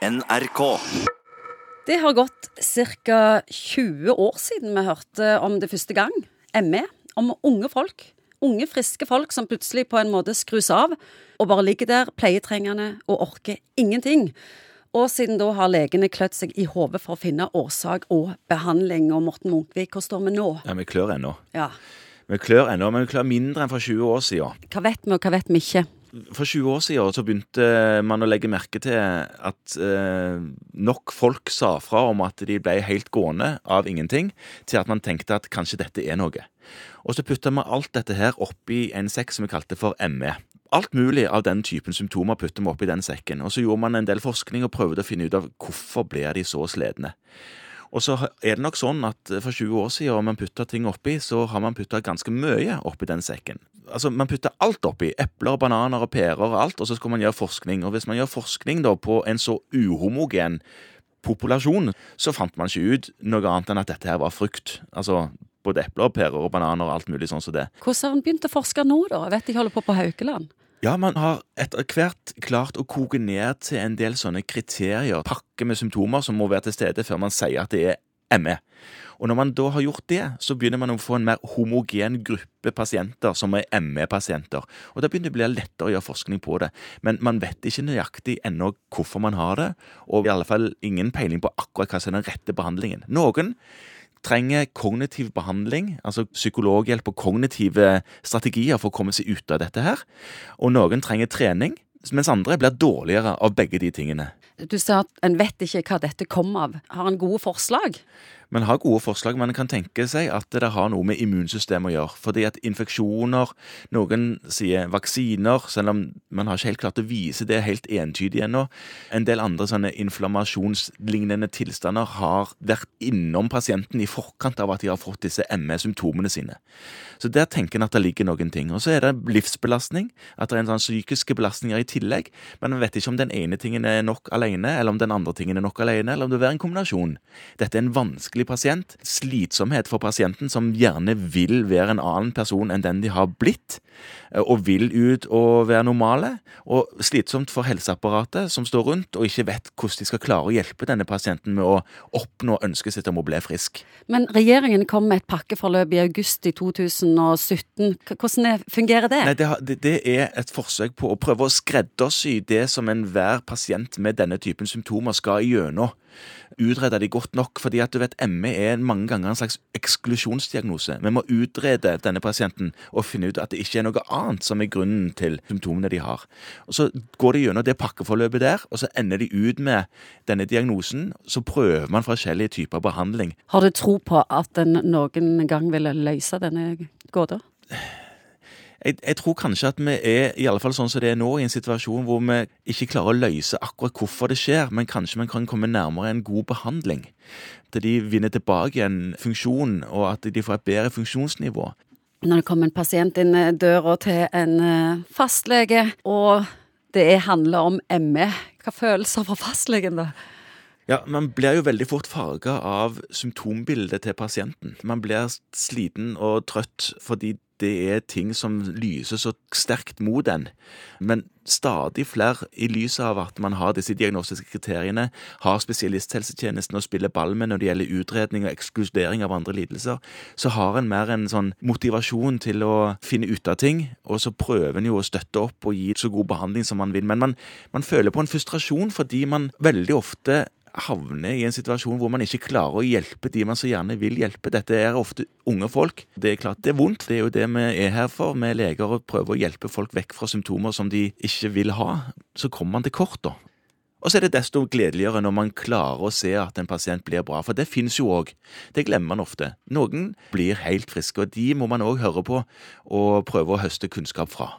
NRK. Det har gått ca. 20 år siden vi hørte om det første gang. ME. Om unge folk. Unge, friske folk som plutselig på en måte skrus av og bare ligger der pleietrengende og orker ingenting. Og siden da har legene klødd seg i hodet for å finne årsak og behandling. Og Morten Munkvik, hvor står vi nå? Ja, Vi klør ennå. Ja. Vi klør ennå, men vi klør mindre enn for 20 år siden. Hva vet vi, og hva vet vi ikke? For 20 år siden så begynte man å legge merke til at eh, nok folk sa fra om at de ble helt gående av ingenting, til at man tenkte at kanskje dette er noe. Og så putta vi alt dette her oppi en sekk som vi kalte for ME. Alt mulig av den typen symptomer putter vi oppi den sekken. Og så gjorde man en del forskning og prøvde å finne ut av hvorfor ble de så sledne. Og så er det nok sånn at for 20 år siden, om man putta ting oppi, så har man putta ganske mye oppi den sekken. Altså, Man putter alt oppi. Epler, bananer og pærer og alt, og så skal man gjøre forskning. Og hvis man gjør forskning da på en så uhomogen populasjon, så fant man ikke ut noe annet enn at dette her var frukt. Altså både epler, pærer og bananer og alt mulig sånn som det. Hvordan har man begynt å forske nå, da? Jeg vet de holder på på Haukeland. Ja, man har etter hvert klart å koke ned til en del sånne kriterier, pakke med symptomer som må være til stede før man sier at det er ME. Og når man da har gjort det, så begynner man å få en mer homogen gruppe pasienter som er ME-pasienter. Og da begynner det å bli lettere å gjøre forskning på det. Men man vet ikke nøyaktig ennå hvorfor man har det, og i alle fall ingen peiling på akkurat hva som er den rette behandlingen. Noen trenger kognitiv behandling, altså psykologhjelp og kognitive strategier for å komme seg ut av dette her. Og noen trenger trening, mens andre blir dårligere av begge de tingene. Du sa at en vet ikke hva dette kom av. Har en gode forslag? Man har gode forslag, Man kan tenke seg at det har noe med immunsystemet å gjøre. Fordi at infeksjoner, noen sier vaksiner, selv om man har ikke helt klart å vise det helt entydig ennå. En del andre sånne inflammasjonslignende tilstander har vært innom pasienten i forkant av at de har fått disse ME-symptomene sine. Så der tenker en at det ligger noen ting. Og så er det livsbelastning, at det er en sånn psykiske belastninger i tillegg. Men man vet ikke om den ene tingen er nok alene, eller om den andre tingen er nok alene, eller om det vil være en kombinasjon. Dette er en vanskelig pasient. Slitsomhet for pasienten, som gjerne vil være en annen person enn den de har blitt, og vil ut og være normale. Og slitsomt for helseapparatet, som står rundt og ikke vet hvordan de skal klare å hjelpe denne pasienten med å oppnå ønsket sitt om å bli frisk. Men regjeringen kom med et pakkeforløp i august i 2017. Hvordan er, fungerer det? Nei, det, det, det er et forsøk på å prøve å skreddersy det som enhver pasient med denne typen symptomer skal igjennom. Utrede de godt nok, fordi at du vet ME er mange ganger en slags eksklusjonsdiagnose. Vi må utrede denne pasienten og finne ut at det ikke er noe annet som er grunnen til symptomene de har. Og Så går de gjennom det pakkeforløpet der, og så ender de ut med denne diagnosen. Så prøver man forskjellige typer behandling. Har du tro på at en noen gang vil løse denne gåta? Jeg, jeg tror kanskje at vi er, i alle fall sånn som det er nå, i en situasjon hvor vi ikke klarer å løse akkurat hvorfor det skjer, men kanskje vi kan komme nærmere en god behandling. At de vinner tilbake igjen funksjon, og at de får et bedre funksjonsnivå. Når det kommer en pasient inn døra til en eh, fastlege, og det er- handler om ME, hva følelser får fastlegen da? Ja, Man blir jo veldig fort farga av symptombildet til pasienten. Man blir sliten og trøtt fordi det er ting som lyser så sterkt mot en. Men stadig flere, i lys av at man har disse diagnostiske kriteriene, har spesialisthelsetjenesten å spille ball med når det gjelder utredning og ekskludering av andre lidelser, så har en mer en sånn motivasjon til å finne ut av ting, og så prøver en jo å støtte opp og gi så god behandling som man vil. Men man, man føler på en frustrasjon fordi man veldig ofte havner i en situasjon hvor man ikke klarer å hjelpe de man så gjerne vil hjelpe. Dette er ofte unge folk. Det er klart det er vondt, det er jo det vi er her for. Vi leger og prøver å hjelpe folk vekk fra symptomer som de ikke vil ha. Så kommer man til kort, da. Og så er det desto gledeligere når man klarer å se at en pasient blir bra, for det finnes jo òg. Det glemmer man ofte. Noen blir helt friske, og de må man òg høre på og prøve å høste kunnskap fra.